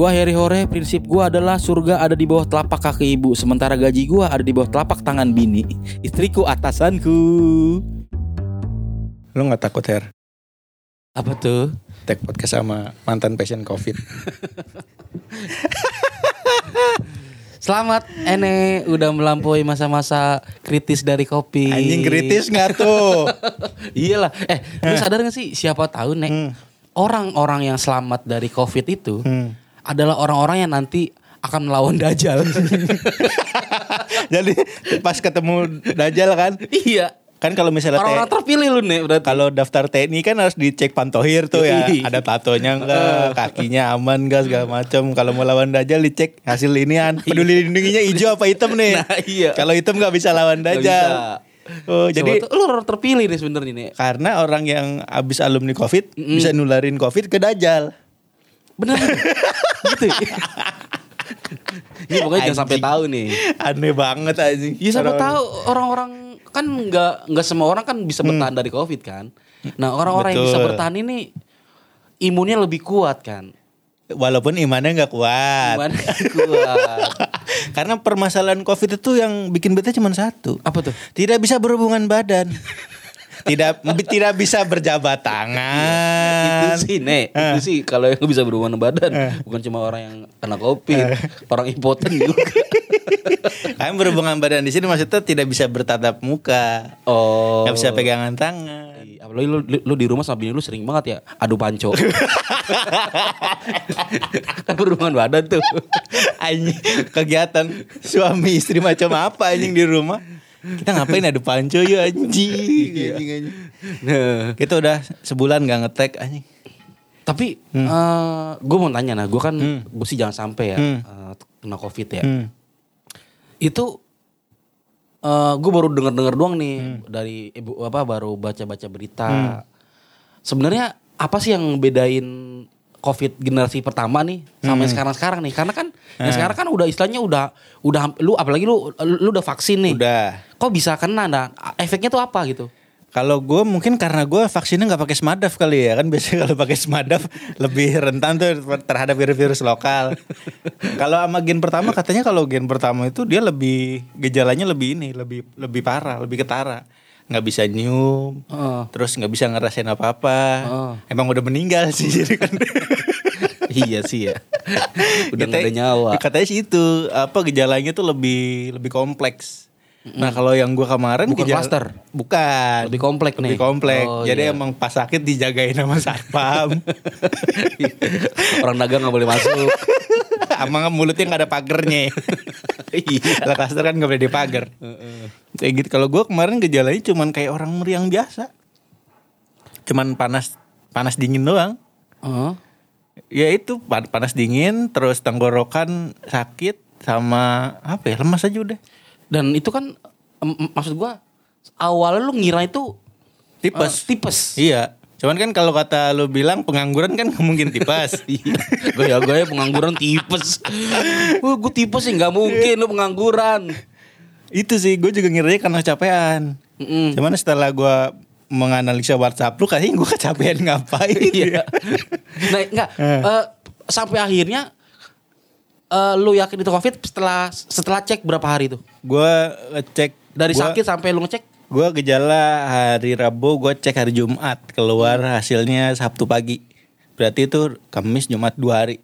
Gua Harry Hore, prinsip gua adalah surga ada di bawah telapak kaki ibu, sementara gaji gua ada di bawah telapak tangan bini. Istriku atasanku. Lo gak takut, Her? Apa tuh? Tag podcast sama mantan pasien COVID. Selamat Ene udah melampaui masa-masa kritis dari kopi. Anjing kritis gak tuh? Iyalah. Eh, lu sadar gak sih siapa tahu Nek Hmm. orang-orang yang selamat dari Covid itu Hmm. Adalah orang-orang yang nanti akan melawan Dajjal. Jadi pas ketemu Dajjal kan, iya. kan kalau misalnya Orang-orang T- terpilih lu Nek berarti. kalau daftar TNI kan harus dicek pantohir tuh ya, Yoi. ada tatonya enggak, kakinya aman enggak segala macam. Kalau mau lawan Dajjal dicek hasil inian, peduli lindunginya hijau apa hitam nih. Nah, iya. Kalau hitam nggak bisa lawan Dajjal. Oh, jadi Siapa tuh? lu orang terpilih nih sebenarnya nih. karena orang yang habis alumni Covid bisa nularin Covid ke Dajjal. Bener gitu. Ini pokoknya jangan sampai tahu nih. Aneh banget anjing. Ya Orang-orang- tahu orang-orang kan nggak nggak semua orang kan bisa bertahan dari covid kan. Nah orang-orang yang bisa bertahan ini imunnya lebih kuat kan. Walaupun imannya nggak kuat. Gimana kuat? Karena permasalahan Covid itu yang bikin bete cuma satu. Apa tuh? Tidak bisa berhubungan badan. Tidak tidak bisa berjabat tangan. itu sih nek itu sih kalau yang bisa berhubungan badan bukan cuma orang yang kena covid orang impoten juga Kan berhubungan badan di sini maksudnya tidak bisa bertatap muka. oh Nggak bisa pegangan tangan. Iya, Apalagi lu, lu, lu di rumah sama bini lu sering banget ya adu panco. kan berhubungan badan tuh. Anjing kegiatan suami istri macam apa anjing di rumah? Kita ngapain ada panco ya anjing. Iya. anjing, anjing. Nah, Kita udah sebulan gak ngetek anjing. tapi gue mau tanya nah, gue kan gue sih jangan sampai ya Hmm. eh, kena covid ya. Hmm. Itu gue baru dengar dengar doang nih Hmm. dari ibu apa baru baca baca berita. Sebenarnya apa sih yang bedain covid generasi pertama nih sama yang sekarang sekarang nih? Karena kan yang sekarang kan udah istilahnya udah udah lu apalagi lu lu udah vaksin nih. Udah. Kok bisa kena? Nah, efeknya tuh apa gitu? Kalau gue mungkin karena gue vaksinnya nggak pakai smadaf kali ya kan biasanya kalau pakai smadaf lebih rentan tuh terhadap virus-virus lokal. kalau sama gen pertama katanya kalau gen pertama itu dia lebih gejalanya lebih ini lebih lebih parah lebih ketara nggak bisa nyium Heeh. terus nggak bisa ngerasain apa-apa Oh. emang udah meninggal sih jadi kan iya sih ya. Udah nggak ada Katanya- nyawa. katanya sih itu apa gejalanya tuh lebih lebih kompleks Nah kalau yang gua kemarin Bukan klaster? Bukan Lebih komplek nih. Lebih komplek Oh, Jadi iya. emang pas sakit dijagain sama satpam Orang dagang nggak boleh masuk. Emang mulutnya nggak ada pagernya Iya. Kalau klaster kan nggak boleh dipagar Kayak gitu Kalau gua kemarin gejalanya cuman kayak orang meriang biasa Cuman panas panas dingin doang Heeh. Ya itu pan- panas dingin Terus tenggorokan sakit Sama apa ya lemas aja udah Dan itu kan maksud gua awalnya lu ngira itu Tipes eh, tipes. Iya Cuman kan kalau kata lu bilang pengangguran kan mungkin tipes Gaya-gaya pengangguran tipes. Wah, gue tipes sih nggak mungkin lu pengangguran. Itu sih gue juga ngiranya karena kecapean Mm-mm. Cuman setelah gue menganalisa WhatsApp lu kayaknya gue kecapean ngapain Iya. Nah, enggak eh, sampai akhirnya eh, lu yakin itu Covid setelah setelah cek berapa hari itu? Gue ngecek Dari gua- sakit sampai lu ngecek? Gue gejala hari Rabu gue cek hari Jumat Keluar hasilnya Sabtu pagi Berarti itu Kamis Jumat dua hari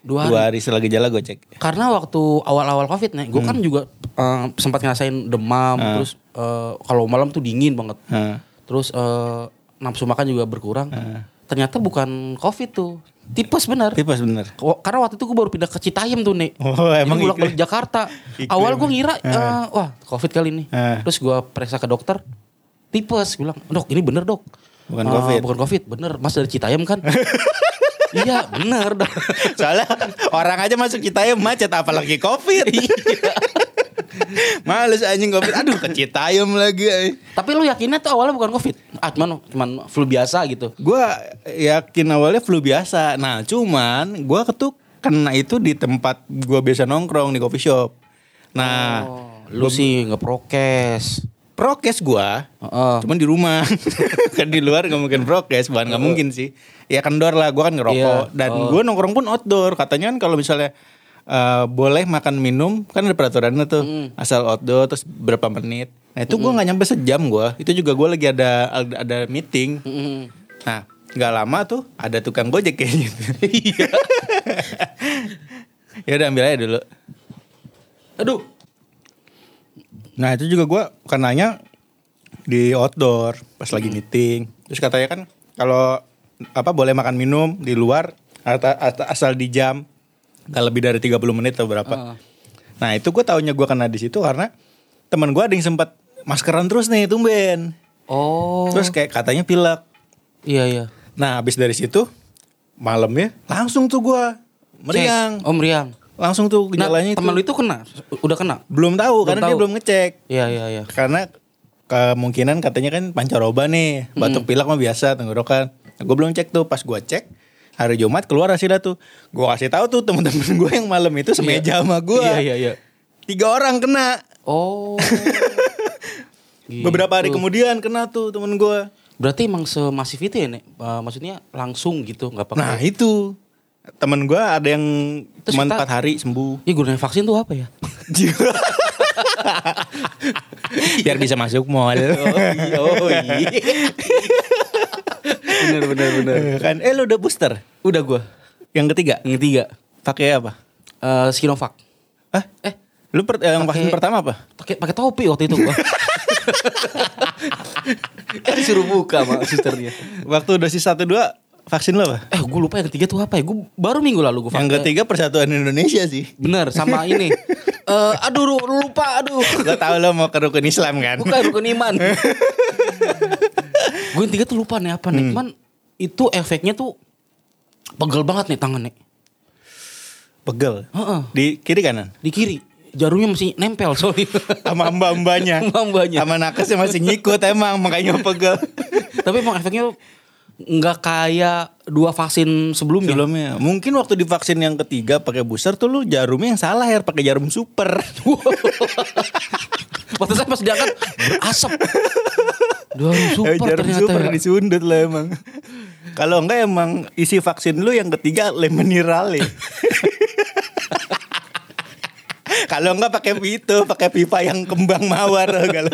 Dua hari. Dua hari setelah gejala gue cek Karena waktu awal-awal Covid nih, gue kan juga eh, sempat ngerasain demam, Hmm. terus eh, kalau malam tuh dingin banget. Hah. Terus eh, nafsu makan juga berkurang. Hmm. Ternyata bukan Covid tuh. Tipes bener. Tipes bener Karena waktu itu gue baru pindah ke Citayam tuh nih. Oh emang bolak balik Jakarta. iklim. Awal gue ngira eh, wah covid kali ini. Ah. Terus gue periksa ke dokter. Tipes Gua bilang dok ini bener dok. Bukan "Ah, Covid." Bukan covid bener. Mas dari Citayam kan. iya bener dah. Soalnya orang aja masuk Citayam macet apalagi Covid. Males anjing Covid. Aduh ke Citayam lagi. ay. Tapi lu yakinnya tuh awalnya bukan covid? Ah cuman cuman flu biasa gitu. Gua yakin awalnya flu biasa. Nah, cuman gua ketuk kena itu di tempat gua biasa nongkrong di coffee shop. Nah, Lu sih nggak prokes. prokes gua Heeh. cuman di rumah kan di luar nggak mungkin prokes bukan nggak mungkin sih ya kendor lah gua kan ngerokok Iya. dan Oh. gua nongkrong pun outdoor katanya kan kalau misalnya eh, boleh makan minum kan ada peraturannya tuh asal outdoor terus berapa menit nah itu gua nggak nyampe sejam gua itu juga gua lagi ada ada, meeting Mm-mm. nah nggak lama tuh ada tukang gojek kayaknya Iya. ya udah ambil aja dulu Aduh. Nah itu juga gue kenanya di outdoor pas lagi Hmm. meeting. Terus katanya kan kalau apa boleh makan minum di luar asal di jam nggak lebih dari 30 menit atau berapa. Heeh. Nah itu gue taunya gue kena di situ karena teman gue ada yang sempat maskeran terus nih tumben. Oh. Terus kayak katanya pilek. iya iya. Nah habis dari situ malamnya langsung tuh gue meriang. Cek. Oh meriang. Langsung tuh Nah, gejalanya itu. teman lu itu kena, udah kena. Belum tahu Belum karena dia tahu. belum ngecek. Iya iya iya. karena kemungkinan katanya kan pancaroba nih batuk pilek mah biasa tenggorokan gue belum cek tuh pas gue cek hari Jumat keluar hasilnya tuh gue kasih tahu tuh temen-temen gue yang malam itu semeja sama gue Iya iya iya. tiga orang kena Oh. beberapa hari Gitu. kemudian kena tuh temen gue Berarti emang semasif itu ya, Nek? Eh, maksudnya langsung gitu, nggak pakai. nah itu temen gue ada yang cuma empat hari sembuh Ya gunanya vaksin tuh apa ya? biar bisa masuk mall oh iya. Bener bener bener. kan eh lu udah booster Udah gua. yang ketiga Yang ketiga, pakai apa eh Sinovac. ah Eh, lu per- yang vaksin pertama apa pakai pakai topi waktu itu gua. kan disuruh buka sama susternya. waktu dosis satu dua vaksin lu apa Eh, gue lupa yang ketiga tuh apa ya? Gue baru minggu lalu gue Yang ketiga Persatuan Indonesia sih. Bener, sama ini. Eh, aduh, lupa, aduh. Lo tau lo mau ke rukun Islam kan? Bukan rukun iman. gue yang tiga tuh lupa nih apa nih. Cuman itu efeknya tuh pegel banget nih tangan nih. Pegel. Heeh. Di kiri kanan. Di kiri. Jarumnya masih nempel soalnya. Sama mbak-mbaknya. Mbak-mbaknya. Sama nakesnya masih ngikut emang makanya pegel. Tapi emang efeknya nggak kayak dua vaksin sebelumnya. Sebelumnya. Mungkin waktu divaksin yang ketiga pakai booster tuh lu jarumnya yang salah ya pakai jarum super. Waktu saya pas diangkat berasap. Jarum super Eh, jarum ternyata super ya. disundut lah emang. Kalau enggak emang isi vaksin lu yang ketiga lem mineral ya. Kalau enggak pakai itu, pakai pipa yang kembang mawar kalau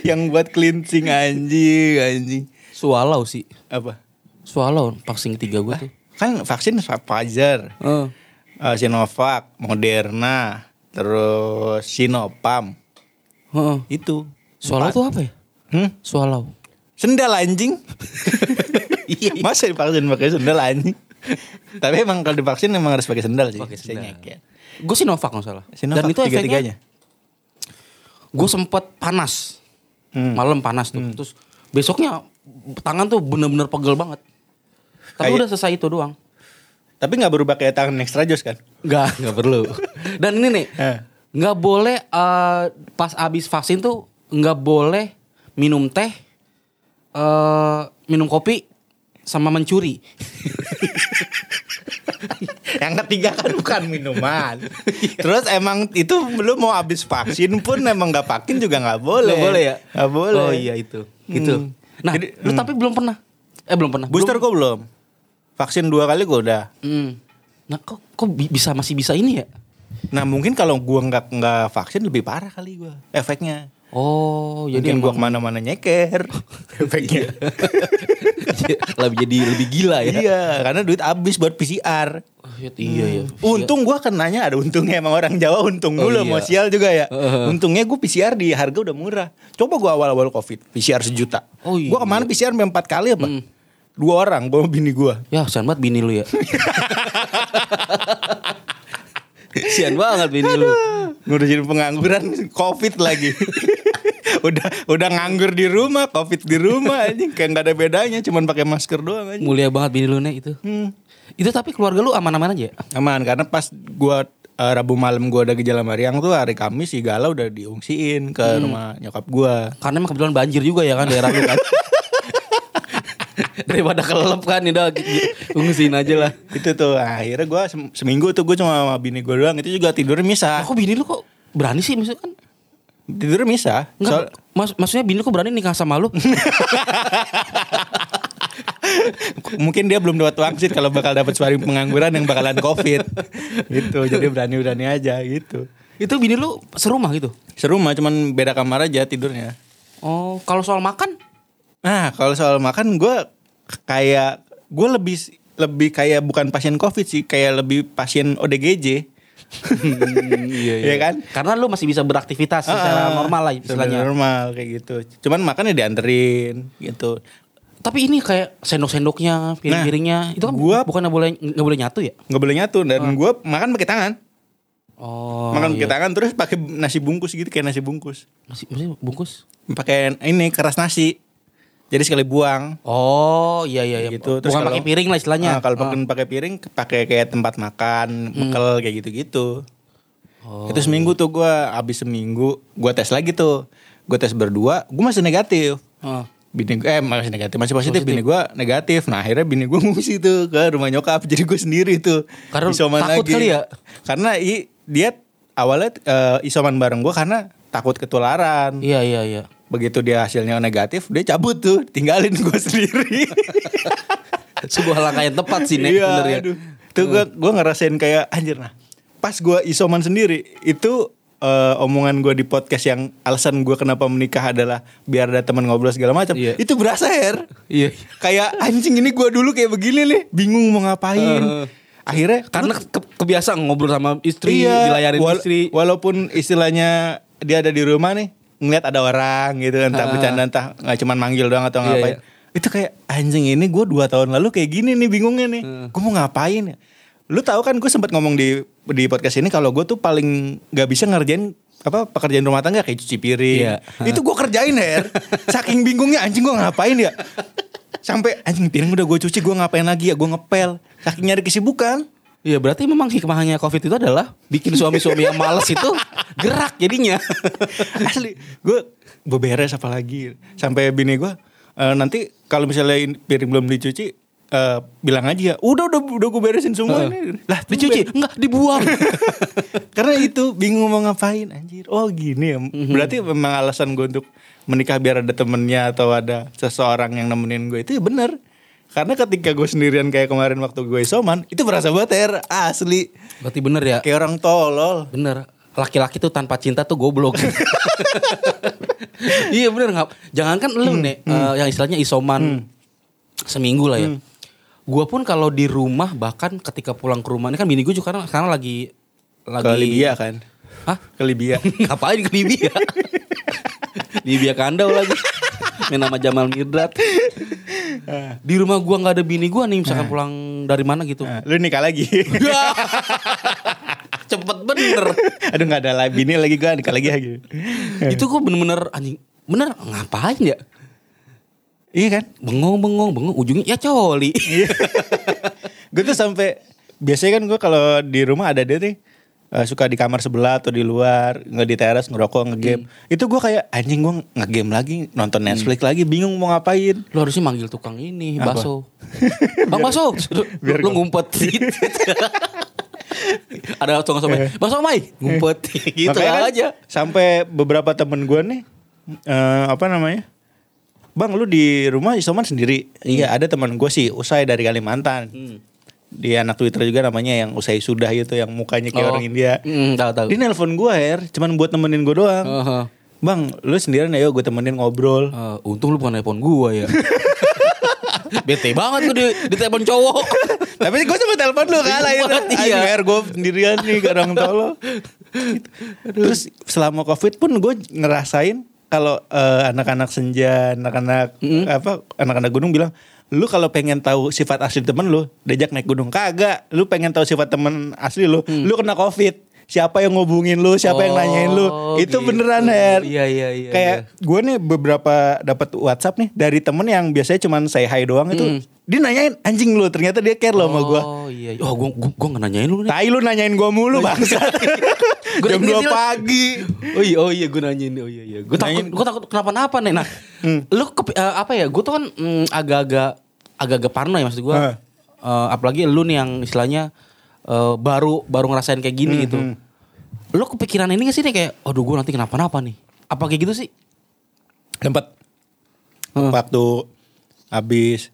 yang buat cleansing anjing, anjing. Swallow sih. Apa? Swallow vaksin ketiga gue tuh. Kan vaksin Pfizer, Eh. eh, Sinovac, Moderna, terus Sinopam. Heeh. Itu. Swallow tuh apa ya? Hmm? Swallow. Sendal anjing. Iya. Masa divaksin pakai sendal anjing? Tapi emang kalau divaksin emang harus pakai sendal sih. Pakai sendal. Nyeket. Gue Sinovac nggak salah. Sinovac Dan itu efeknya tiga-tiganya. gue sempet panas. Hmm. Malam panas tuh. Terus besoknya tangan tuh bener-bener pegel banget. Tapi Kayak- udah selesai itu doang. Tapi nggak berubah kayak tangan extra jos kan? Enggak, enggak perlu. Dan ini nih, Eh. nggak boleh eh, pas abis vaksin tuh nggak boleh minum teh, eh minum kopi, sama mencuri. Yang ketiga kan bukan minuman. Terus emang itu belum mau habis vaksin pun emang nggak vaksin juga nggak boleh. Nggak boleh ya? Nggak boleh. Oh iya itu. Gitu. Hmm. Nah, Jadi- lu hmm. tapi belum pernah. Eh belum pernah. Booster belum. gue belum. Vaksin dua kali gue udah. Hmm. Nah, kok kok bi- bisa masih bisa ini ya? Nah mungkin kalau gua nggak nggak vaksin lebih parah kali gua efeknya. Oh, Jadi jadi gua ke mana-mana nyeker efeknya. lebih jadi lebih gila ya. iya, karena duit habis buat PCR. Oh, iya ya. Untung gua kenanya ada untungnya emang orang Jawa untung Oh, dulu iya. mau sial juga ya. Heeh. Untungnya gua PCR di harga udah murah. Coba gua awal-awal Covid PCR sejuta. Oh, iya. Gua ke mana PCR empat kali apa? Hmm. Dua orang gua bini gua. Ya, sian banget bini lu ya. sian banget bini lu. Ngurusin pengangguran Covid lagi. udah udah nganggur di rumah, covid di rumah anjing kayak nggak ada bedanya, cuman pakai masker doang anjing. Mulia banget bini lu nih itu. Hmm. Itu tapi keluarga lu aman-aman aja. Aman karena pas gua eh, Rabu malam gua ada gejala meriang tuh hari Kamis si Gala udah diungsiin ke rumah nyokap gua. Karena emang kebetulan banjir juga ya kan daerah lu kan. Daripada kelelep kan udah ungsiin aja lah. Itu tuh akhirnya gua sem- seminggu tuh gua cuma sama bini gua doang itu juga tidurnya Ah, misah. kok bini lu kok berani sih maksudnya kan? Tidurnya misah. Enggak, Soal- mas, maksudnya bini lu kok berani nikah sama lu? mungkin dia belum dapat wangsit kalau bakal dapat suara pengangguran yang bakalan covid gitu jadi berani berani aja gitu itu bini lu serumah gitu. serumah cuman beda kamar aja tidurnya Oh, kalau soal makan? nah kalau soal makan gue kayak gue lebih lebih kayak bukan pasien covid sih kayak lebih pasien ODGJ iya, Iya kan? Karena lu masih bisa beraktivitas secara Ah, normal lah istilahnya. normal kayak gitu cuman makannya dianterin gitu Tapi ini kayak sendok-sendoknya, piring-piringnya, itu kan gua- bukan boleh nggak boleh nyatu ya? nggak boleh nyatu dan gue makan pakai tangan Oh, makan pakai iya. tangan terus pakai nasi bungkus gitu kayak nasi bungkus masih bungkus? pakai ini keras nasi jadi sekali buang Oh, iya iya iya. gitu Bukan kalau- pakai piring lah istilahnya. Ah, kalau Ah. pakai piring pakai kayak tempat makan bekel kayak gitu-gitu Oh. itu seminggu tuh gua habis seminggu gua tes lagi tuh gua tes berdua gua masih negatif Ah. bini gue eh masih negatif masih positif, Positif. bini gua negatif nah akhirnya bini gua ngungsi tuh ke rumah nyokap jadi gue sendiri tuh Karena isoman takut kali ya? karena i, dia awalnya eh, isoman bareng gua karena takut ketularan Iya iya iya. Begitu dia hasilnya negatif dia cabut tuh tinggalin gua sendiri Sebuah langkah yang tepat sih Nek Iya, bener ya. aduh. Tuh gue gua ngerasain kayak anjir nah. Pas gue isoman sendiri itu eh, omongan gue di podcast yang alasan gue kenapa menikah adalah biar ada teman ngobrol segala macam. Iya. Itu berasa her. Iya. Kayak anjing ini gue dulu kayak begini nih, bingung mau ngapain. Heeh. Akhirnya Karena ke- kebiasaan ngobrol sama istri, iya, dilayarin wal- istri. Walaupun istilahnya dia ada di rumah nih, ngeliat ada orang gitu entah Ah. bercanda entah nggak cuma manggil doang atau Iya, ngapain. Itu kayak anjing ini gue dua tahun lalu kayak gini nih bingungnya nih. Hmm. Gue mau ngapain ya? Lu tahu kan gue sempat ngomong di di podcast ini kalau gue tuh paling nggak bisa ngerjain apa pekerjaan rumah tangga kayak cuci piring. Iya. Itu gue kerjain her. Saking bingungnya anjing gue ngapain ya? Sampai anjing piring udah gue cuci gue ngapain lagi ya? Gue ngepel. Saking nyari kesibukan. Iya berarti memang hikmahnya covid itu adalah bikin suami-suami yang males itu gerak jadinya. Asli, gue beberes apa lagi sampai bini gue "Eh, nanti kalau misalnya piring belum dicuci eh, bilang aja ya udah udah udah gue beresin semua Eh. ini lah Dicuci? Enggak, dibuang. karena itu bingung mau ngapain anjir oh gini ya berarti memang alasan gue untuk menikah biar ada temennya atau ada seseorang yang nemenin gue itu ya bener karena ketika gue sendirian kayak kemarin waktu gue isoman itu berasa banget Her. asli berarti bener ya. kayak orang tolol Bener. Laki-laki tuh tanpa cinta tuh goblok. iya bener nggak? Jangankan lu nih eh, yang istilahnya isoman seminggu lah ya. Gua pun kalau di rumah bahkan ketika pulang ke rumah ini kan bini gue juga sekarang, sekarang lagi lagi ke Libya kan Hah? ke Libya Ngapain ke Libya? Libya kandau lagi. Main nama Jamal Mirdad. Di rumah gua nggak ada bini gua nih misalkan pulang dari mana gitu. Nah, lu nikah lagi Cepet bener. Aduh nggak ada lagi bini lagi gue nikah lagi lagi. itu kok bener-bener anjing bener ngapain ya Iya kan? bengong bengong bengong ujungnya ya coli gue tuh sampai biasanya kan gue kalau di rumah ada dia nih eh, suka di kamar sebelah atau di luar nggak di teras ngerokok ngegame. Itu gue kayak anjing gue ngegame lagi nonton Netflix lagi bingung mau ngapain. lu harusnya manggil tukang ini Apa? bakso bang Biar lu gua- ngumpet gitu ada tukang somai bakso mai ngumpet gitu Makanya kan aja Sampai beberapa temen gue nih eh, apa namanya? Bang lu di rumah isoman sendiri? Iya ada teman gue sih usai dari Kalimantan. Hmm. Di anak Twitter juga namanya yang usai sudah itu yang mukanya kayak Oh. orang India. Hmm, tahu tahu Dia nelpon gue Her, cuman buat nemenin gue doang. Heeh. Bang, lu sendirian ya, gue temenin ngobrol. Eh, untung lu bukan telepon gua ya bete banget gue di, di telepon cowok Tapi gue sempet telepon lu kalah itu. Iya. Iya. gue sendirian nih ke orang tolo. Terus selama covid pun gue ngerasain kalau eh, anak-anak senja, anak-anak apa, anak-anak gunung bilang, lu kalau pengen tahu sifat asli temen lu, diajak naik gunung kagak. Lu pengen tahu sifat temen asli lu, lu kena covid. siapa yang ngubungin lu, siapa yang nanyain lu. Oh, Itu gitu. beneran Her. Iya iya iya. Kayak gue nih beberapa dapat WhatsApp nih dari temen yang biasanya cuman say hi doang itu. Dia nanyain anjing lu, ternyata dia care loh sama gue. Oh iya. Oh gua gua, gua gak nanyain lu nih. Tai lu nanyain gue mulu bangsa. Gua Jam 2 nanyain sih, pagi. Oh iya, oh iya gue nanyain. Oh iya iya. Gue takut gue takut kenapa-napa nih. Nah, lu kepi- eh, apa ya? Gue tuh kan mm, agak-agak agak-agak parno ya maksud gue. Hah. Eh, apalagi lu nih yang istilahnya eh, baru baru ngerasain kayak gini gitu. Lu kepikiran ini gak sih nih kayak, aduh gue nanti kenapa-napa nih? Apa kayak gitu sih? Tempat waktu habis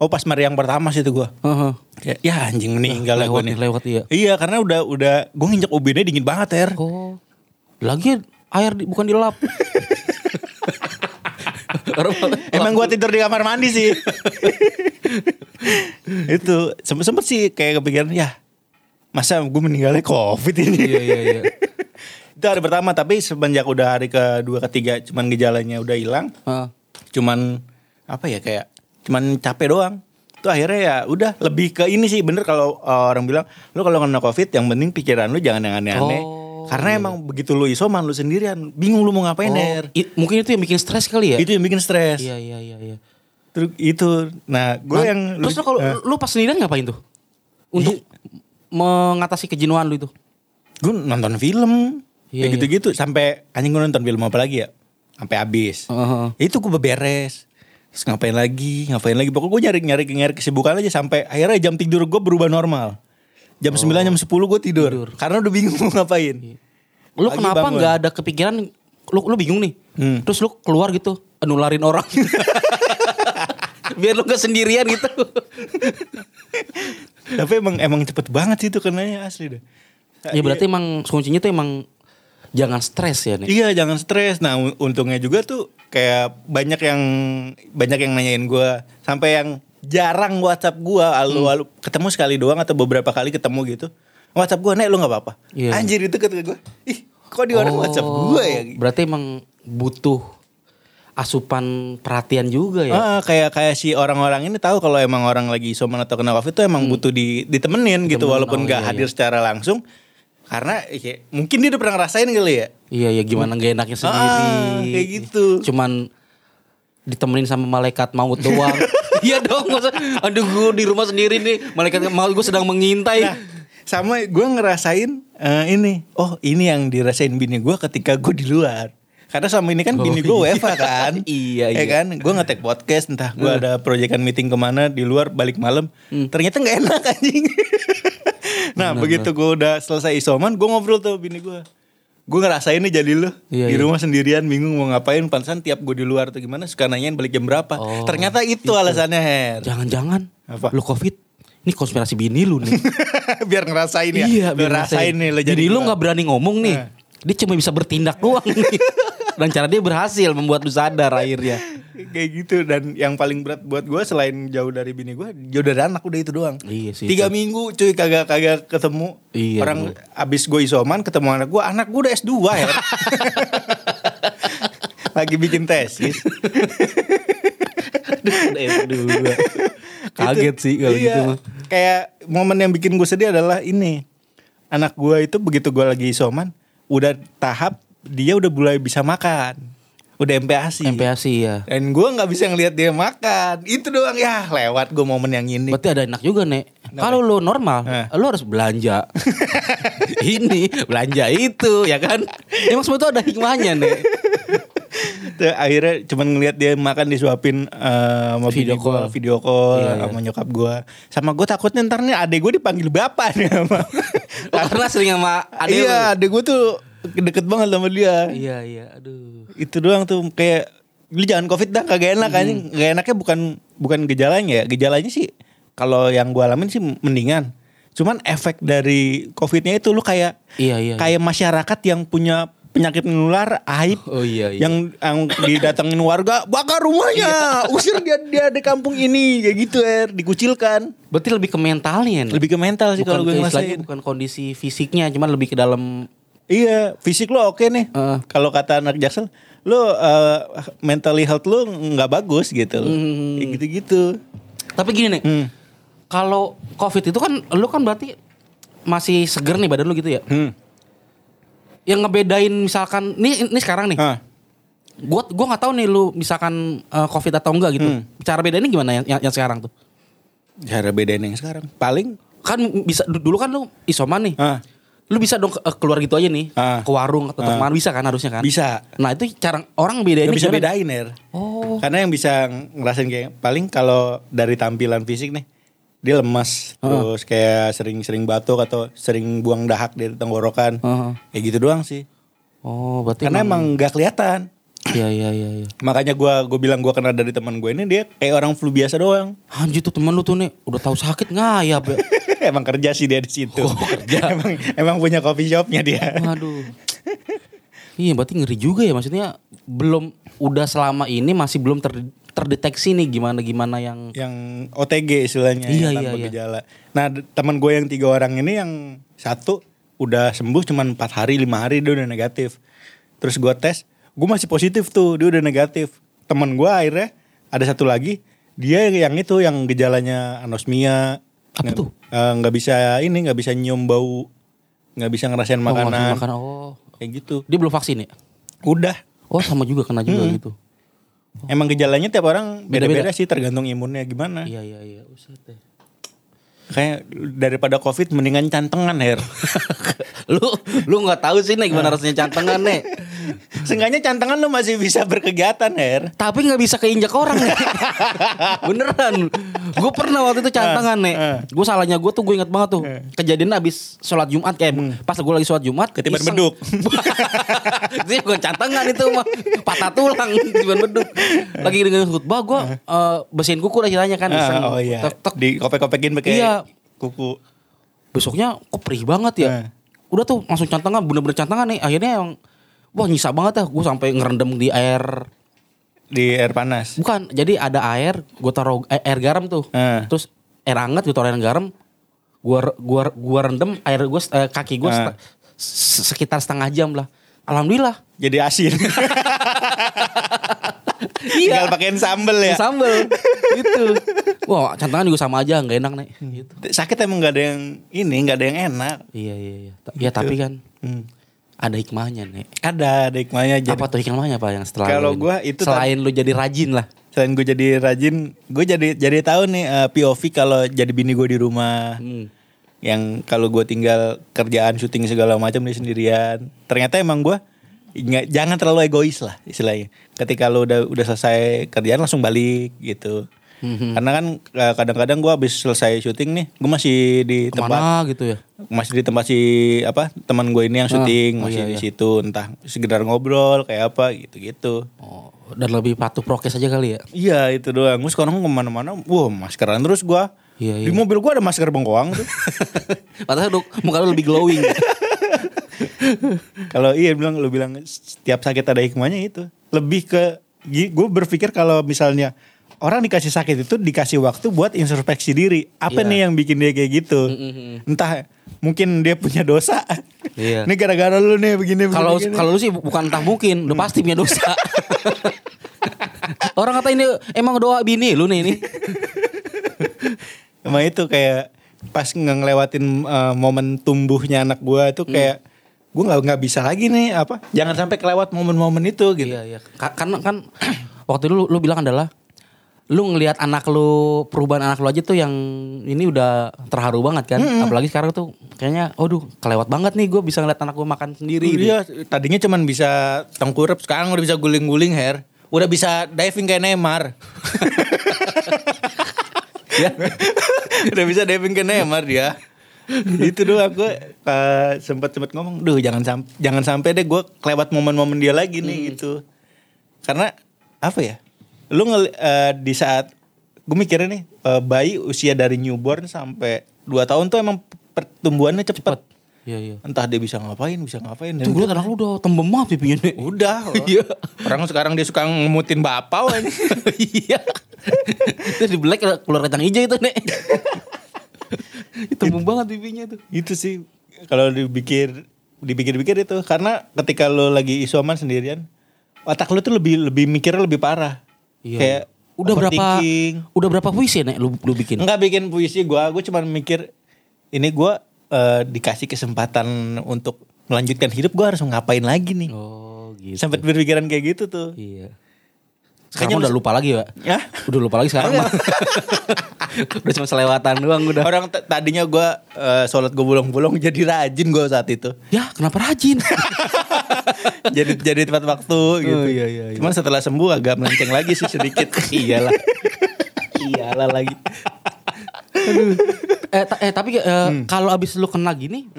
Oh pas mari yang pertama sih itu gue. Heeh. Ya, ya anjing meninggal lah gue lewat nih. lewat iya. Iya karena udah udah gue nginjek ubinnya dingin banget Her. Oh. Lagi air di- bukan dilap. Emang gue tidur di kamar mandi sih. itu sempet sempet sih kayak kepikiran ya masa gue meninggalnya covid ini. Iya iya iya. itu hari pertama tapi semenjak udah hari kedua ketiga cuman gejalanya udah hilang. Heeh. Cuman apa ya kayak cuman capek doang. Itu akhirnya ya udah lebih ke ini sih bener kalau uh, orang bilang lu kalau kena covid yang penting pikiran lu jangan yang aneh-aneh. Oh, Karena emang begitu lu isoman lu sendirian bingung lu mau ngapain Oh, Der. i- mungkin itu yang bikin stres kali ya? Itu yang bikin stres. Iya iya iya iya. Terus itu. Nah, gue Nah, yang terus lu kalau Eh, lu pas sendirian ngapain tuh? Untuk mengatasi kejenuhan lu itu. gue nonton film Iya, kayak gitu-gitu sampai anjing gue nonton film apa lagi ya? Sampai habis. Heeh. Ya Itu gue beberes. Terus ngapain lagi? Ngapain lagi? Pokoknya gue nyari nyari nyari kesibukan aja sampai akhirnya jam tidur gue berubah normal. Jam 9 jam 10 gue tidur. Karena udah bingung mau ngapain. Lu Pagi kenapa bangun. nggak ada kepikiran lu lu bingung nih. Hmm. Terus lu keluar gitu, nularin orang. Biar lu gak sendirian gitu. Tapi emang emang cepet banget sih itu kenanya asli deh. ya berarti emang kuncinya tuh emang jangan stres ya nih. Iya jangan stres. Nah un- untungnya juga tuh kayak banyak yang banyak yang nanyain gue sampai yang jarang WhatsApp gue, alu Hmm. ketemu sekali doang atau beberapa kali ketemu gitu. WhatsApp gue, nek lu nggak apa-apa. Iya. Anjir itu kata gue, ih kok di orang WhatsApp gue ya? Berarti emang butuh asupan perhatian juga ya. Ah, kayak kayak si orang-orang ini tahu kalau emang orang lagi isoman atau kena covid itu emang butuh di ditemenin gitu Ditemenin, walaupun Hmm. oh, nggak iya, hadir secara langsung karena ya, mungkin dia udah pernah ngerasain kali ya. Iya ya gimana gak enaknya sendiri. Ah, kayak gitu. Cuman ditemenin sama malaikat maut doang. Iya dong. masa- Aduh gue di rumah sendiri nih. Malaikat maut gue sedang mengintai. Nah, sama gue ngerasain eh, ini. Oh, ini yang dirasain bini gue ketika gue di luar. Karena selama ini kan Oh, bini gue iya. WFA kan. Iya, Ya iya. kan, gue ngetek podcast entah gue ada proyekan meeting ke mana di luar balik malam. Ternyata nggak enak anjing. nah, begitu gue udah selesai isoman, gue ngobrol tuh bini gue. Gue ngerasain nih jadi lu Iya, di iya. rumah sendirian bingung mau ngapain pantesan tiap gue di luar tuh gimana suka nanyain balik jam berapa Oh, ternyata itu, alasannya Her Jangan-jangan Apa? lu covid. Ini konspirasi bini lu nih. biar ngerasain ya iya biar ngerasain nih lo jadi lu nggak berani ngomong nih. Nah. Dia cuma bisa bertindak doang nih. Dan cara dia berhasil membuat lu sadar akhirnya. Kayak gitu dan yang paling berat buat gue selain jauh dari bini gue jauh dari anak udah itu doang Iya sih, tiga itu. minggu cuy kagak kagak ketemu Iya, orang bro. abis gue isoman ketemu anak gue anak gue udah S2 ya lagi bikin tesis Aduh. Kaget sih kalau Iya. gitu mah. kayak momen yang bikin gue sedih adalah ini anak gue itu begitu gue lagi isoman udah tahap dia udah mulai bisa makan udah MPASI MPASI ya. dan gue nggak bisa ngelihat dia makan itu doang ya lewat gue momen yang ini Berarti ada enak juga nek. Kalau lu normal, Eh. lu harus belanja. Ini belanja itu ya kan. Emang semua itu ada hikmahnya nek. Tuh, akhirnya cuman ngelihat dia makan disuapin eh, sama Video bini gua, call. video call Iya, iya. sama nyokap gue sama gue takutnya ntar nih adek gue dipanggil bapak nih sama Oh, karena sering sama adek iya adek gue tuh deket banget sama dia Iya iya, aduh. itu doang tuh kayak lu jangan covid dah kagak enak Hmm. anjing gak enaknya bukan bukan gejalanya ya gejalanya sih kalau yang gue alamin sih mendingan cuman efek dari covidnya itu lu kayak Iya iya. kayak masyarakat yang punya penyakit menular aib Oh iya iya. yang yang didatengin warga bakar rumahnya usir dia dia di kampung ini kayak gitu er dikucilkan Berarti lebih ke mentalnya nih. lebih ke mental sih kalau gue ngerasain bukan kondisi fisiknya, cuman lebih ke dalam iya fisik lo oke nih Heeh. kalau kata anak jaksel lo uh, mentally health lo nggak bagus gitu Hmm. Kayak gitu-gitu Tapi gini nih, hmm. kalau COVID itu kan lu kan berarti masih seger nih badan lu gitu ya. Hmm. yang ngebedain misalkan nih ini sekarang nih. Hah. Gua gua nggak tahu nih lu misalkan eh, Covid atau enggak gitu. Hmm. Cara bedainnya gimana yang, yang yang sekarang tuh? Cara bedain yang sekarang. Paling Kan bisa du- dulu kan lu isoman nih. ah, Lu bisa dong eh, keluar gitu aja nih Ah. ke warung atau Ah. ke mana bisa kan harusnya kan? bisa. Nah, itu cara orang bedainnya Gak bisa gimana? bedain ya. Oh. Karena yang bisa ngerasain kayak paling kalau dari tampilan fisik nih dia lemas terus kayak sering-sering batuk atau sering buang dahak di tenggorokan. Heeh. Kayak gitu doang sih. Oh, berarti Karena emang nggak kelihatan. Iya, iya, iya, iya. Makanya gua gue bilang gua kena dari teman gue ini dia kayak orang flu biasa doang. Anjir tuh temen lu tuh nih udah tahu sakit ngayap ya. emang kerja sih dia di situ. Oh, kerja. emang emang punya coffee shopnya dia. Waduh. Iya berarti ngeri juga ya maksudnya belum udah selama ini masih belum ter- terdeteksi nih gimana gimana yang yang OTG istilahnya Iya, yang tanpa iya, iya. gejala. Nah d- teman gue yang tiga orang ini yang satu udah sembuh cuman empat hari lima hari dia udah negatif. Terus gue tes, gue masih positif tuh dia udah negatif. Teman gue akhirnya ada satu lagi dia yang itu yang gejalanya anosmia. Apa tuh? eh, nggak bisa ini nggak bisa nyium bau, nggak bisa ngerasain Oh, makanan. makan. Oh. Kayak gitu. Dia belum vaksin ya? Udah. Oh sama juga kena juga Hmm. gitu. Emang gejalanya tiap orang Beda-beda. sih tergantung imunnya gimana. Iya iya iya. Uset deh. Kayak daripada covid mendingan cantengan Her. lu lu nggak tahu sih nih gimana rasanya cantengan nih. Seenggaknya cantengan lu masih bisa berkegiatan Her. Tapi nggak bisa keinjak orang nih. Beneran. Gue pernah waktu itu cantengan nih. eh. Gue salahnya gue tuh gue inget banget tuh. Kejadian abis sholat Jumat kayak pas gue lagi sholat Jumat. Ketiban beduk. itu bukan cantengan itu mah patah tulang ketiban beduk. Lagi dengan khutbah gue eh, bersihin kuku lah ceritanya kan. Ah, oh iya. Tek, tek. Di kopek-kopekin pakai Iya. Kuku. Besoknya kok perih banget ya. Eh. Udah tuh langsung cantengan bener-bener cantengan nih. Akhirnya yang Wah nyisa banget ya Gue sampai ngerendam di air Di air panas. Bukan, jadi ada air, gue taruh eh, air garam tuh. Eh. Terus air hangat gue taruh air garam, gua gua gua rendem air gue kaki gue Eh. sekitar setengah jam lah. Alhamdulillah. Jadi asin. Iya. Tinggal pakein sambel ya. Sambel gitu. Wah, cantangan juga sama aja, nggak enak nih. Gitu. Sakit emang gak ada yang ini, gak ada yang enak. Iya iya iya. Ta- Ya tapi kan Hmm. ada hikmahnya nih. Ada, ada hikmahnya jadi. Apa tuh hikmahnya pak yang setelah Kalau gua itu selain lu jadi rajin lah. Selain gue jadi rajin, gue jadi jadi tahu nih eh, POV kalau jadi bini gue di rumah. Hmm. yang kalau gue tinggal kerjaan syuting segala macam nih sendirian ternyata emang gue nggak jangan terlalu egois lah istilahnya ketika lo udah udah selesai kerjaan langsung balik gitu Mhm. karena kan eh, kadang-kadang gue habis selesai syuting nih gue masih di tempat Ke mana gitu ya? masih di tempat si apa teman gue ini yang Ah, syuting oh masih iya, di iya. situ entah sekedar ngobrol kayak apa gitu gitu Oh, dan lebih patuh prokes aja kali ya? iya itu doang gue sekarang ke mana-mana wah maskeran terus gue Iya, di iya. mobil gue ada masker bengkoang tuh Padahal muka lu lebih glowing. Kalau iya bilang lu bilang setiap sakit ada hikmahnya itu. Lebih ke gue berpikir kalau misalnya orang dikasih sakit itu dikasih waktu buat introspeksi diri. Apa Iya. nih yang bikin dia kayak gitu? Mm-mm. Entah mungkin dia punya dosa. Iya. Ini gara-gara lu nih begini. Kalau kalau lu sih bukan entah mungkin, udah pasti punya dosa. Orang kata ini emang doa bini lu nih ini. Emang itu kayak pas nge- ngelewatin uh, momen tumbuhnya anak gua itu kayak gue nggak nggak bisa lagi nih apa jangan sampai kelewat momen-momen itu gitu Iya iya. Ka- Karena kan waktu dulu lu bilang adalah lu ngelihat anak lu perubahan anak lu aja tuh yang ini udah terharu banget kan. Apalagi sekarang tuh kayaknya aduh kelewat banget nih gue bisa ngeliat anak gue makan sendiri. gitu. Iya, tadinya cuman bisa tengkurap, sekarang udah bisa guling-guling hair. Udah bisa diving kayak Neymar. Ya. udah bisa diving kayak Neymar dia. itu doang gue uh, sempat sempat ngomong, duh jangan sampai jangan sampai deh gue kelewat momen-momen dia lagi nih gitu. Karena apa ya? Lu ngel, uh, di saat gue mikirnya nih uh, bayi usia dari newborn sampai 2 tahun tuh emang pertumbuhannya cepet. Iya iya. Entah dia bisa ngapain, bisa ngapain. Tuh gue anak lu udah tembem banget pipinya nih. Udah. Iya. Orang sekarang dia suka ngemutin bapau aja. Iya. Terus di black keluar kacang hijau itu nek. Tembem banget pipinya tuh. itu sih kalau dipikir dipikir-pikir itu karena ketika lo lagi isoman sendirian otak lo tuh lebih lebih mikirnya lebih parah. Iya. Kayak Udah berapa udah berapa puisi nek lu lu bikin? Enggak bikin puisi gua, gua cuma mikir ini gua eh, dikasih kesempatan untuk melanjutkan hidup gue harus ngapain lagi nih. Oh gitu. Sempat berpikiran kayak gitu tuh. Iya. Sekarang udah lu- lupa lagi ya? Ya. Udah lupa lagi sekarang mah. udah cuma selewatan doang udah. Orang tadinya gue sholat gue bolong-bolong jadi rajin gue saat itu. Ya kenapa rajin? jadi jadi tepat waktu gitu. iya, iya, iya. Cuman setelah sembuh agak melenceng lagi sih sedikit. Iyalah. Iyalah lagi. Aduh. Eh, ta- eh tapi eh, kalau abis lu kena gini,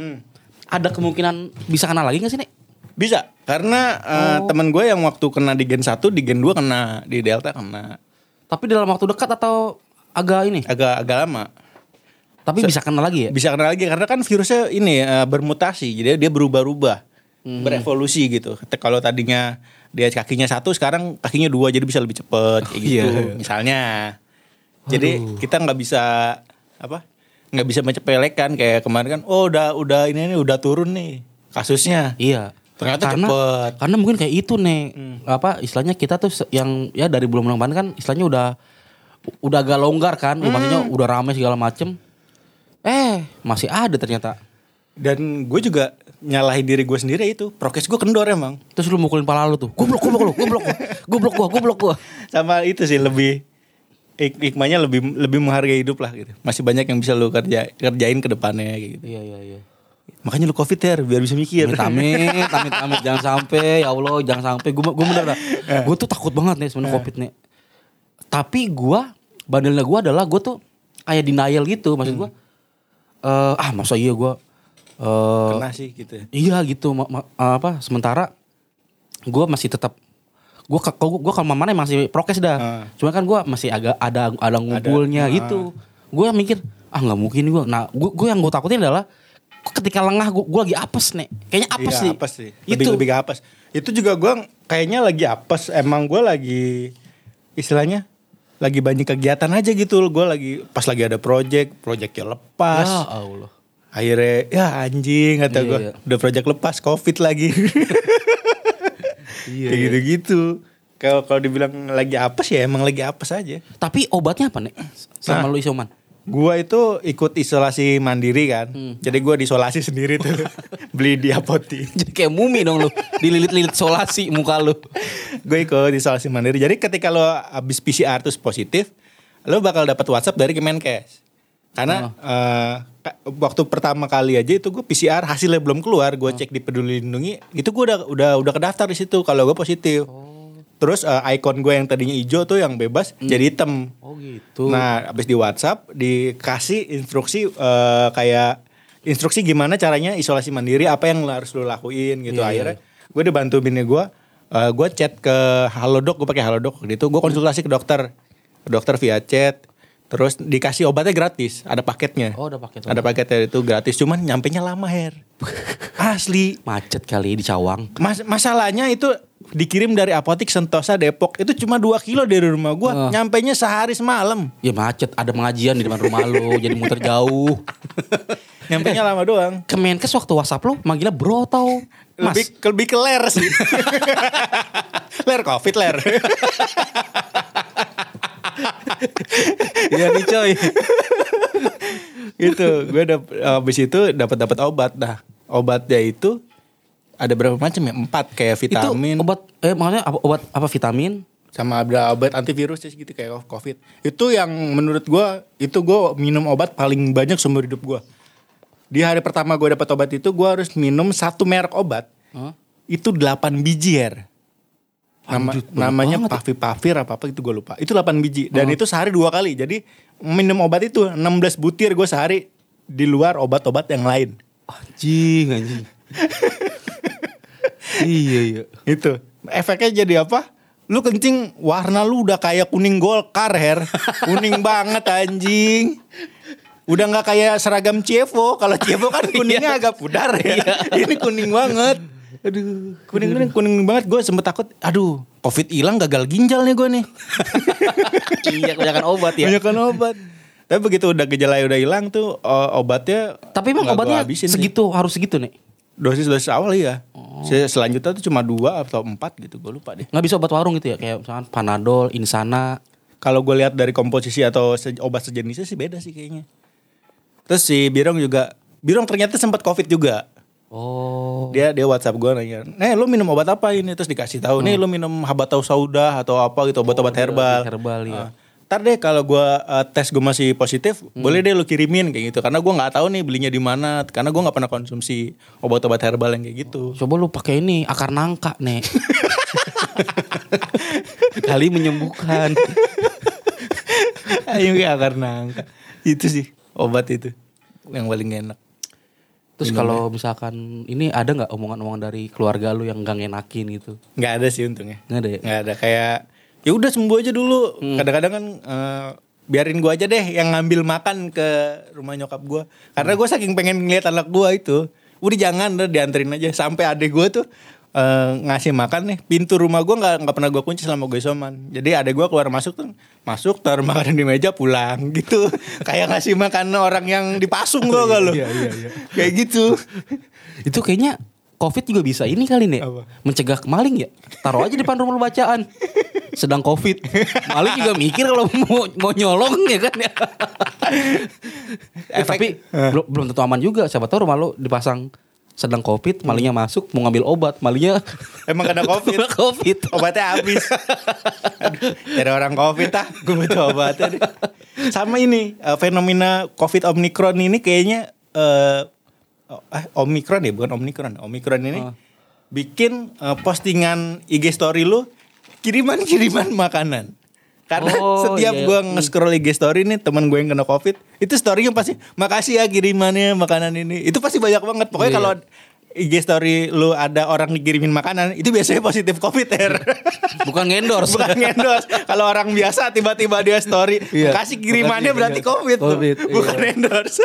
ada kemungkinan bisa kena lagi gak sih nih? Bisa karena eh, temen gue yang waktu kena di gen 1 di gen 2 kena di delta kena Tapi dalam waktu dekat atau agak ini? agak agak lama. Tapi bisa kena lagi ya? Bisa kena lagi karena kan virusnya ini eh, bermutasi jadi dia berubah-ubah. Hmm. Berevolusi gitu. Kalau tadinya dia kakinya satu sekarang kakinya dua jadi bisa lebih cepet kayak gitu. Iya. Misalnya. Jadi kita nggak bisa apa? nggak bisa mencepelekan kayak kemarin kan oh udah udah ini nih udah turun nih kasusnya. Iya. Ternyata karena, cepet. Karena mungkin kayak itu nih. Apa istilahnya kita tuh yang ya dari bulan kemarin kan istilahnya udah udah agak longgar kan, maksudnya udah rame segala macem. Eh, masih ada ternyata. Dan gue juga nyalahin diri gue sendiri itu. Prokes gue kendor emang. Terus lu mukulin pala lu tuh. Goblok, goblok lu, goblok. Goblok gua, goblok gua. Sama itu sih lebih ik hikmahnya lebih lebih menghargai hidup lah gitu. Masih banyak yang bisa lu kerja kerjain ke depannya gitu. Iya, iya, iya. Makanya lu covid ya biar bisa mikir. Amit amit, amit amit jangan sampai ya Allah jangan sampai gue gue bener dah. Gue tuh takut banget nih sebenarnya covid nih. Tapi gue bandelnya gue adalah gue tuh kayak denial gitu maksud gue. eh ah masa iya gue eh Kena sih gitu. ya. iya gitu ma- ma- apa sementara gue masih tetap gue kalau gue kalau mana masih prokes dah. Ah. Cuma kan gue masih agak ada ada ngumpulnya ah. gitu. Gue mikir ah nggak mungkin gue. Nah gue gue yang gue takutin adalah ketika lengah gue gue lagi apes nih. Kayaknya apes Iya, sih. apes sih. Lebih, Itu lebih ke apes. Itu juga gue kayaknya lagi apes. Emang gue lagi istilahnya lagi banyak kegiatan aja gitu. Gue lagi pas lagi ada project, projectnya lepas. Ya Allah. Akhirnya ya anjing kata Iya, gue. iya. Udah project lepas, covid lagi. Iya, Kayak gitu-gitu. Kalau kalau dibilang lagi apes ya emang lagi apes aja. Tapi obatnya apa nih? Sama Nah. lu isoman. Gua itu ikut isolasi mandiri kan. Hmm. Jadi gua diisolasi sendiri tuh. Beli di apotik. Jadi kayak mumi dong lu. Dililit-lilit solasi muka lu. gue ikut isolasi mandiri. Jadi ketika lo habis PCR terus positif, lo bakal dapat WhatsApp dari Kemenkes. Karena eh, ka- waktu pertama kali aja itu gue PCR hasilnya belum keluar, gue cek di Peduli Lindungi, itu gue udah udah udah kedaftar di situ kalau gue positif. Terus eh, icon gue yang tadinya hijau tuh yang bebas jadi hitam. Oh gitu. Nah, habis di WhatsApp dikasih instruksi eh, kayak instruksi gimana caranya isolasi mandiri, apa yang harus lo lakuin gitu. Iya, iya, Akhirnya gue dibantu bini gue, eh, gue chat ke Halodoc, gue pakai Halodoc gitu. Gue konsultasi ke dokter, dokter via chat. Terus dikasih obatnya gratis, ada paketnya. Oh, ada paket Ada paketnya itu gratis, cuman nyampe nya lama her. Asli. Macet kali di Cawang. Mas masalahnya itu dikirim dari apotik Sentosa Depok itu cuma 2 kilo dari rumah gua, Ah. nyampe nya sehari semalam. Ya macet, ada pengajian di depan rumah lu, jadi muter jauh. Nyampe nya lama doang. Kemenkes waktu WhatsApp lu manggilnya bro tau. Mas. Lebih lebih ke ler sih. ler covid ler. Iya nih coy. gitu. Gue udah habis itu dapat dapat obat. Nah, obatnya itu ada berapa macam ya? Empat kayak vitamin Itu obat eh maksudnya apa, obat apa vitamin? sama ada obat antivirus ya gitu kayak covid. Itu yang menurut gua itu gua minum obat paling banyak seumur hidup gua. Di hari pertama gue dapat obat itu gua harus minum satu merek obat. Hah? Itu 8 biji her. Nama, namanya banget ya. pavipavir apa apa itu gue lupa. Itu 8 biji dan itu sehari dua kali. Jadi minum obat itu 16 butir gue sehari di luar obat-obat yang lain. Anjing, anjing. iya, iya. Itu. Efeknya jadi apa? Lu kencing warna lu udah kayak kuning golkar her. kuning banget anjing. Udah nggak kayak seragam Cievo. Kalau Cievo kan kuningnya agak pudar ya. Ini kuning banget. Aduh, kuning kuning kuning banget. Gue sempet takut. Aduh, covid hilang gagal ginjal nih gue nih. iya, kebanyakan obat ya. Banyakan obat. Tapi begitu udah gejala udah hilang tuh obatnya. Tapi emang obatnya habisin sih. segitu harus segitu nih. Dosis dosis awal iya. Se- Selanjutnya tuh cuma dua atau empat gitu. Gue lupa deh. Nggak bisa obat warung gitu ya kayak misalkan Panadol, Insana. Kalau gue lihat dari komposisi atau se- obat sejenisnya sih beda sih kayaknya. Terus si Birong juga, Birong ternyata sempat covid juga. Oh. Dia dia WhatsApp gue nanya, "Nih, lu minum obat apa ini?" Terus dikasih tahu, "Nih, lu minum habatau sauda atau apa gitu, obat-obat herbal." herbal, iya. Ah. Ntar deh kalau gua eh, tes gue masih positif, boleh deh lu kirimin kayak gitu. Karena gua nggak tahu nih belinya di mana. Karena gua nggak pernah konsumsi obat-obat herbal yang kayak gitu. Coba lu pakai ini akar nangka, Nek. Kali menyembuhkan. Ayo ya karena angka. Itu sih obat itu yang paling enak. Terus kalau misalkan ini ada nggak omongan-omongan dari keluarga lu yang gak ngenakin gitu? Nggak ada sih untungnya. Nggak ada ya? Nggak ada kayak ya udah sembuh aja dulu. Kadang-kadang kan eh, biarin gua aja deh yang ngambil makan ke rumah nyokap gua. Karena gua saking pengen ngeliat anak gua itu. Udah jangan udah dianterin aja sampai adek gua tuh eh, ngasih makan nih pintu rumah gua nggak nggak pernah gua kunci selama gue isoman jadi adek gua keluar masuk tuh masuk taruh makanan di meja pulang gitu kayak ngasih makan orang yang dipasung gua kalau iya, iya, iya. kayak gitu Itu kayaknya Covid juga bisa ini kali nih. Apa? Mencegah maling ya. Taruh aja depan rumah lu bacaan. Sedang Covid. Maling juga mikir kalau mau, mau nyolong ya kan ya. Eh, tapi belum belum tentu aman juga. Siapa tahu rumah lu dipasang sedang Covid, malingnya masuk mau ngambil obat, malingnya emang kena covid kena Covid. obatnya habis. Dari orang covid ah, gue butuh obatnya deh. Sama ini eh, fenomena covid omikron ini kayaknya eh oh, eh, omikron ya bukan omikron. Omikron ini Ah. bikin eh, postingan IG story lu kiriman-kiriman makanan. Karena Oh, setiap iya. gua nge-scroll IG story nih temen gue yang kena covid itu storynya pasti makasih ya kirimannya makanan ini itu pasti banyak banget pokoknya Iya. kalau IG story lu ada orang dikirimin makanan itu biasanya positif covid er Bukan endorse. bukan endorse kalau orang biasa tiba-tiba dia story Iya. kasih kirimannya berarti iya. covid, tuh. Covid, bukan iya. endorse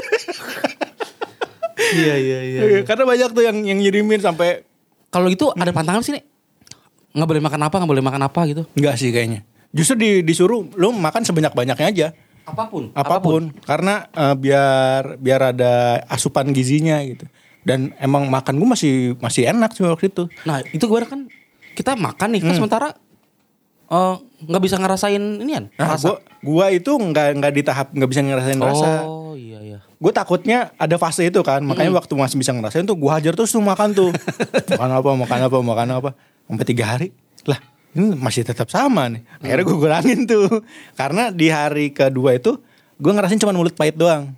Iya iya iya. karena banyak tuh yang yang ngirimin sampai Kalau gitu ada pantangan sih nih. Nggak boleh makan apa, nggak boleh makan apa gitu. enggak sih kayaknya justru di, disuruh lu makan sebanyak banyaknya aja. Apa pun. apa pun, karena eh, biar biar ada asupan gizinya gitu. Dan emang makan gue masih masih enak sih waktu itu. Nah itu gue kan kita makan nih kan sementara eh, nggak bisa ngerasain ini kan nah rasa. gua gua itu nggak nggak di tahap nggak bisa ngerasain rasa. Oh iya iya. gue takutnya ada fase itu kan makanya waktu masih bisa ngerasain tuh gue hajar terus tuh makan tuh. Makan apa makan apa makan apa. Sampai tiga hari. Lah ini masih tetap sama nih. Akhirnya gue kurangin tuh. Karena di hari kedua itu gue ngerasain cuma mulut pahit doang.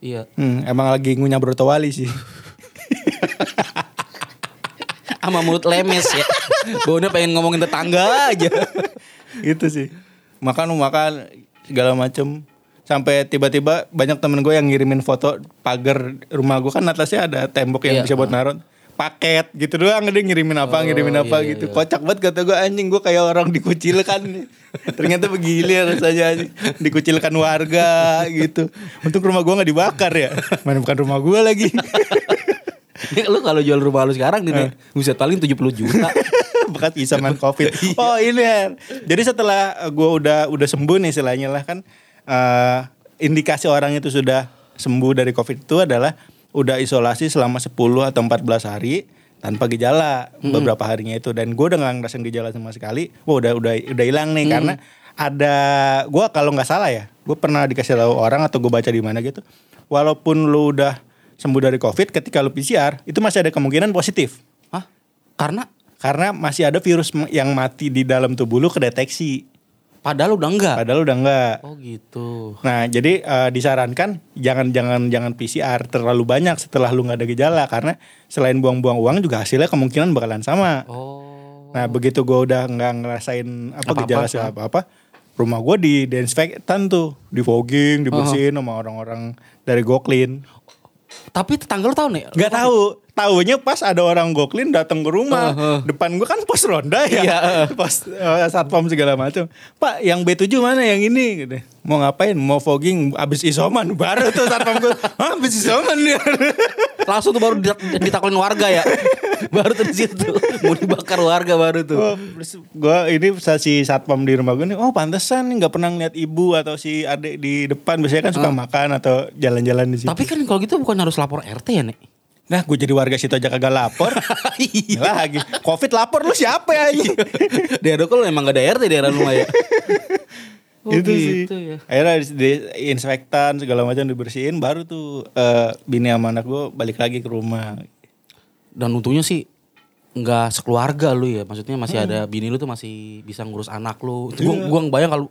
Iya. hmm, emang lagi ngunyah broto wali sih. Sama mulut lemes ya. Baunya pengen ngomongin tetangga aja. gitu sih. Makan makan segala macem. Sampai tiba-tiba banyak temen gue yang ngirimin foto pagar rumah gue kan atasnya ada tembok yang Iya. bisa buat naruh paket gitu doang dia ngirimin apa Oh, ngirimin apa iya, gitu iya. kocak banget kata gue anjing gue kayak orang dikucilkan ternyata begini rasanya anjing. dikucilkan warga gitu untuk rumah gue nggak dibakar ya mana bukan rumah gue lagi lu kalau jual rumah lu sekarang nih, nih buset paling 70 juta. bekas bisa main covid Iya. oh ini Her. jadi setelah gue udah udah sembuh nih istilahnya lah kan eh, indikasi orang itu sudah sembuh dari covid itu adalah udah isolasi selama 10 atau 14 hari tanpa gejala beberapa harinya itu. Dan gue udah nggak ngerasain gejala sama sekali. Wah udah udah udah hilang nih karena ada gue kalau nggak salah ya gue pernah dikasih tahu orang atau gue baca di mana gitu walaupun lu udah sembuh dari covid ketika lu PCR itu masih ada kemungkinan positif. Hah? Karena? Karena masih ada virus yang mati di dalam tubuh lu kedeteksi. Padahal udah enggak. Padahal udah enggak. Oh gitu. Nah, jadi eh, disarankan jangan jangan jangan PCR terlalu banyak setelah lu nggak ada gejala karena selain buang-buang uang juga hasilnya kemungkinan bakalan sama. Oh. Nah, begitu gua udah nggak ngerasain apa, Apa-apa, gejala ah. segala apa-apa, rumah gua di disinfektan tuh, di fogging, dibersihin sama orang-orang dari Goklin. Tapi tetangga lu tahu nih? Gak tahu, tahunya pas ada orang Goklin datang ke rumah. Depan gua kan pos ronda ya. Iya, pos eh, satpam segala macam. Pak, yang B7 mana yang ini gitu. Mau ngapain? Mau fogging abis isoman baru tuh satpam gua. Hah, abis isoman dia. Langsung tuh baru ditak- ditaklin warga ya. baru tuh di situ. Mau dibakar warga baru tuh. Oh, gua ini si satpam di rumah gua nih, oh pantesan nih nggak pernah ngeliat ibu atau si adik di depan biasanya kan suka makan atau jalan-jalan di situ. Tapi kan kalau gitu bukan harus lapor RT ya, Nek? Nah, gue jadi warga situ aja kagak lapor. Lagi, Covid lapor lu siapa ya? anjing? daerah kalau emang gak ada RT daerah rumah ya. Oh, itu gitu sih. ya. Akhirnya di, inspektan segala macam dibersihin baru tuh eh, bini sama anak gue balik lagi ke rumah. Dan untungnya sih nggak sekeluarga lu ya. Maksudnya masih ada bini lu tuh masih bisa ngurus anak lu. Gua Iya. gua bayang kalau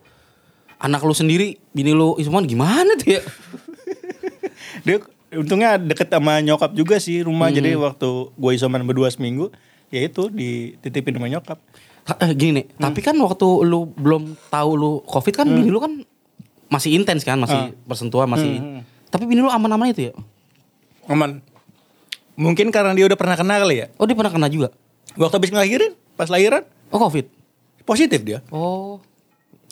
anak lu sendiri, bini lu isoman gimana tuh ya? Dia untungnya deket sama nyokap juga sih rumah. Jadi waktu gue isoman berdua seminggu, ya itu dititipin sama nyokap. Ta- eh, gini nih, tapi kan waktu lu belum tahu lu covid kan bini lu kan masih intens kan, masih bersentuhan, masih. Tapi bini lu aman-aman itu ya? Aman. Mungkin karena dia udah pernah kena kali ya. Oh dia pernah kena juga? Waktu habis ngelahirin, pas lahiran, Oh covid? positif dia. Oh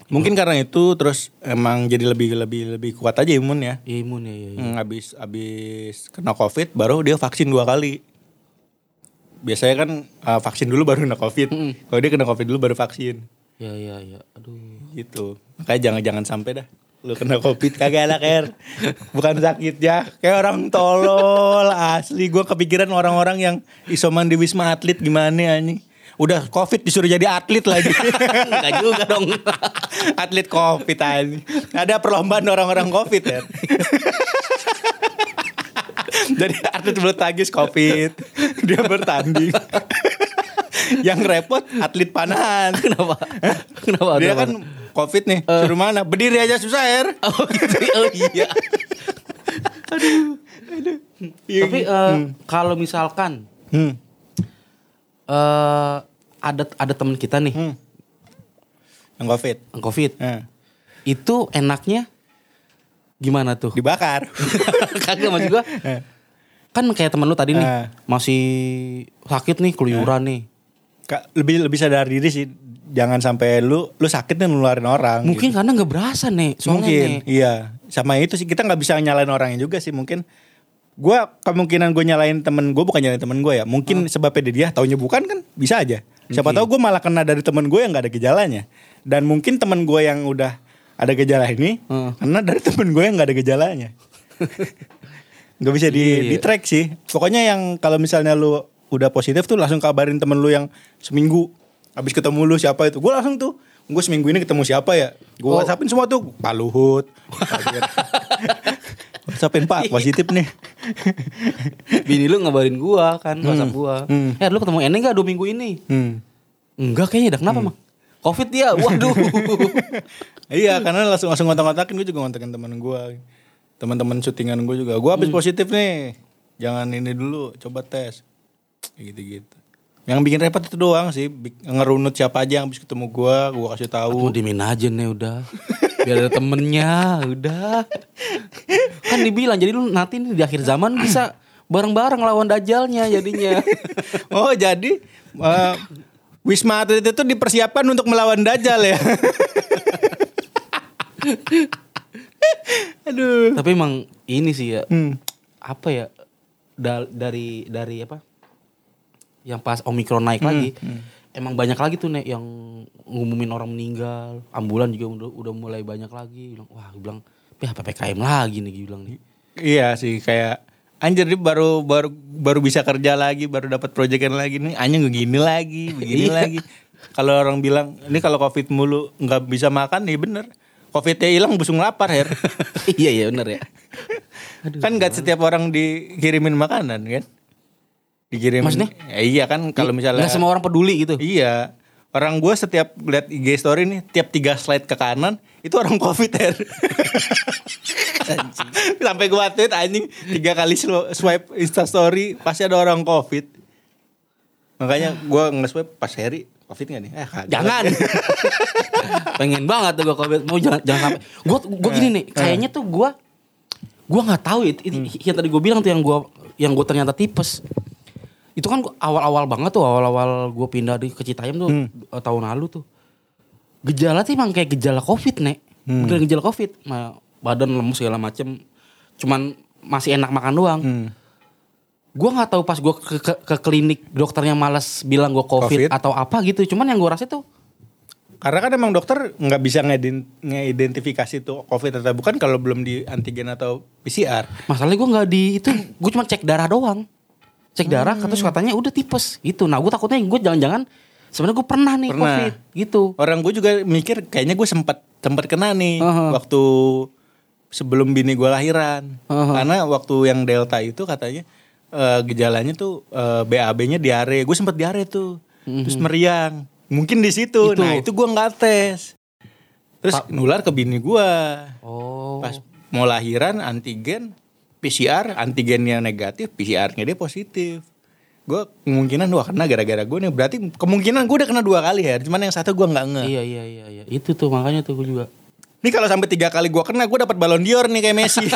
Mungkin karena itu terus emang jadi lebih lebih lebih kuat aja imunnya. ya imun ya, ya, ya. Hmm, habis habis kena covid baru dia vaksin dua kali. Biasanya kan uh, vaksin dulu baru kena covid. Kalau dia kena covid dulu baru vaksin. Ya ya ya, aduh. Gitu. Makanya jangan jangan sampai dah lu kena covid kagak enak er. Bukan sakit ya. Kayak orang tolol asli. Gue kepikiran orang-orang yang isoman di wisma atlet gimana anjing. Udah covid disuruh jadi atlet lagi. Enggak juga dong. atlet covid anjing. Ada perlombaan orang-orang covid ya. Jadi atlet bulu tangkis covid dia bertanding. Yang repot atlet panahan. Kenapa? Kenapa? Dia Kenapa? kan covid nih, suruh mana? Berdiri aja susah er. Oh gitu. Oh iya. Tapi eh, kalau misalkan Hmm. eh ada ada teman kita nih Hmm. Yang covid. yang covid, Nah, itu enaknya gimana tuh? dibakar. Kagak maksud gua. Kan kayak temen lu tadi nih Eh. masih sakit nih keluyuran nih. Kak, lebih lebih sadar diri sih. Jangan sampai lu lu sakit nih nularin orang. Mungkin gitu. karena nggak berasa nih. Soalnya mungkin nih. iya sama itu sih kita nggak bisa nyalain orangnya juga sih mungkin gua kemungkinan gue nyalain temen gue bukan nyalain temen gue ya mungkin sebabnya dia taunya bukan kan bisa aja siapa tahu gue malah kena dari temen gue yang nggak ada gejalanya dan mungkin temen gue yang udah ada gejala ini Hmm. karena dari temen gue yang nggak ada gejalanya nggak bisa di, iya. di track sih pokoknya yang kalau misalnya lu udah positif tuh langsung kabarin temen lu yang seminggu habis ketemu lu siapa itu gue langsung tuh gue seminggu ini ketemu siapa ya gue Oh. whatsappin semua tuh Pak Luhut whatsappin Pak positif nih Bini lu ngabarin gua kan, WhatsApp gua. Hmm. Eh lu ketemu Eneng gak dua minggu ini? hmm. Enggak kayaknya dah. Hmm. Kenapa, Mang? Covid dia. Waduh. iya karena langsung langsung ngontak-ngontakin gue juga ngontakin temen gue teman-teman syutingan gue juga gue habis positif nih jangan ini dulu coba tes gitu gitu yang bikin repot itu doang sih ngerunut siapa aja yang habis ketemu gue gue kasih tahu dimin aja nih udah. Biar ada temennya, udah. Kan dibilang jadi lu nanti di akhir zaman bisa bareng-bareng lawan dajalnya jadinya. oh jadi eh, Wisma Atlet itu dipersiapkan untuk melawan Dajjal ya aduh Tapi emang ini sih ya. Hmm. Apa ya? da- dari dari apa? Yang pas Omikron naik Hmm, lagi. Emang banyak lagi tuh nih yang ngumumin orang meninggal. Ambulan juga udah, udah mulai banyak lagi. Bilang, Wah, gue bilang, "Ya PPKM lagi nih," gue bilang nih. Iya sih kayak anjir dia baru baru baru bisa kerja lagi, baru dapat proyekan lagi nih. Anjing begini lagi, begini Iya. lagi. Kalau orang bilang ini kalau covid mulu nggak bisa makan nih bener. Covidnya hilang busung lapar her. iya iya bener ya. kan nggak setiap orang dikirimin makanan kan? Dikirimin. Maksudnya? Ya, iya kan kalau misalnya. Nggak semua orang peduli gitu. Iya. Orang gue setiap lihat IG story nih, tiap tiga slide ke kanan itu orang covid her. Sampai gue tweet anjing tiga kali swipe Insta story pasti ada orang covid. Makanya gue nge-swipe pas Harry covid gak nih? Eh, kagak. Jangan. Pengen banget tuh gue covid. Mau jangan jangan sampai. Gue gue gini nih. Kayaknya tuh gue gue nggak tahu itu, itu yang tadi gue bilang tuh yang gue yang gue ternyata tipes. Itu kan awal-awal banget tuh awal-awal gue pindah di ke Citayam tuh eh, tahun lalu tuh. Gejala tuh emang kayak gejala covid nek. Bener gejala covid. Nah, badan lemes segala macem. Cuman masih enak makan doang. Hmm. Gue nggak tahu pas gue ke, ke, ke klinik dokternya malas bilang gue COVID, Covid. atau apa gitu. Cuman yang gue rasa tuh Karena kan emang dokter nggak bisa ngidentifikasi tuh covid atau bukan kalau belum di antigen atau PCR. masalahnya gue nggak di itu gue cuma cek darah doang. Cek darah terus katanya udah tipes gitu. Nah gue takutnya gue jangan-jangan sebenarnya gue pernah nih Pernah. COVID gitu. Orang gue juga mikir kayaknya gue sempat sempat kena nih Aha. waktu sebelum bini gue lahiran. Aha. Karena waktu yang delta itu katanya eh, gejalanya tuh eh, BAB-nya diare. Gue sempet diare tuh. Terus meriang. Mungkin di situ. Itu. Nah, itu gua nggak tes. Terus nular ke bini gua. Oh. Pas mau lahiran antigen PCR, antigennya negatif, PCR-nya dia positif. Gue kemungkinan wah kena gara-gara gue nih berarti kemungkinan gue udah kena dua kali ya cuman yang satu gue nggak nge Iya iya iya iya. Itu tuh makanya tuh gue juga. Nih kalau sampai tiga kali gue kena, gue dapat balon dior nih kayak Messi.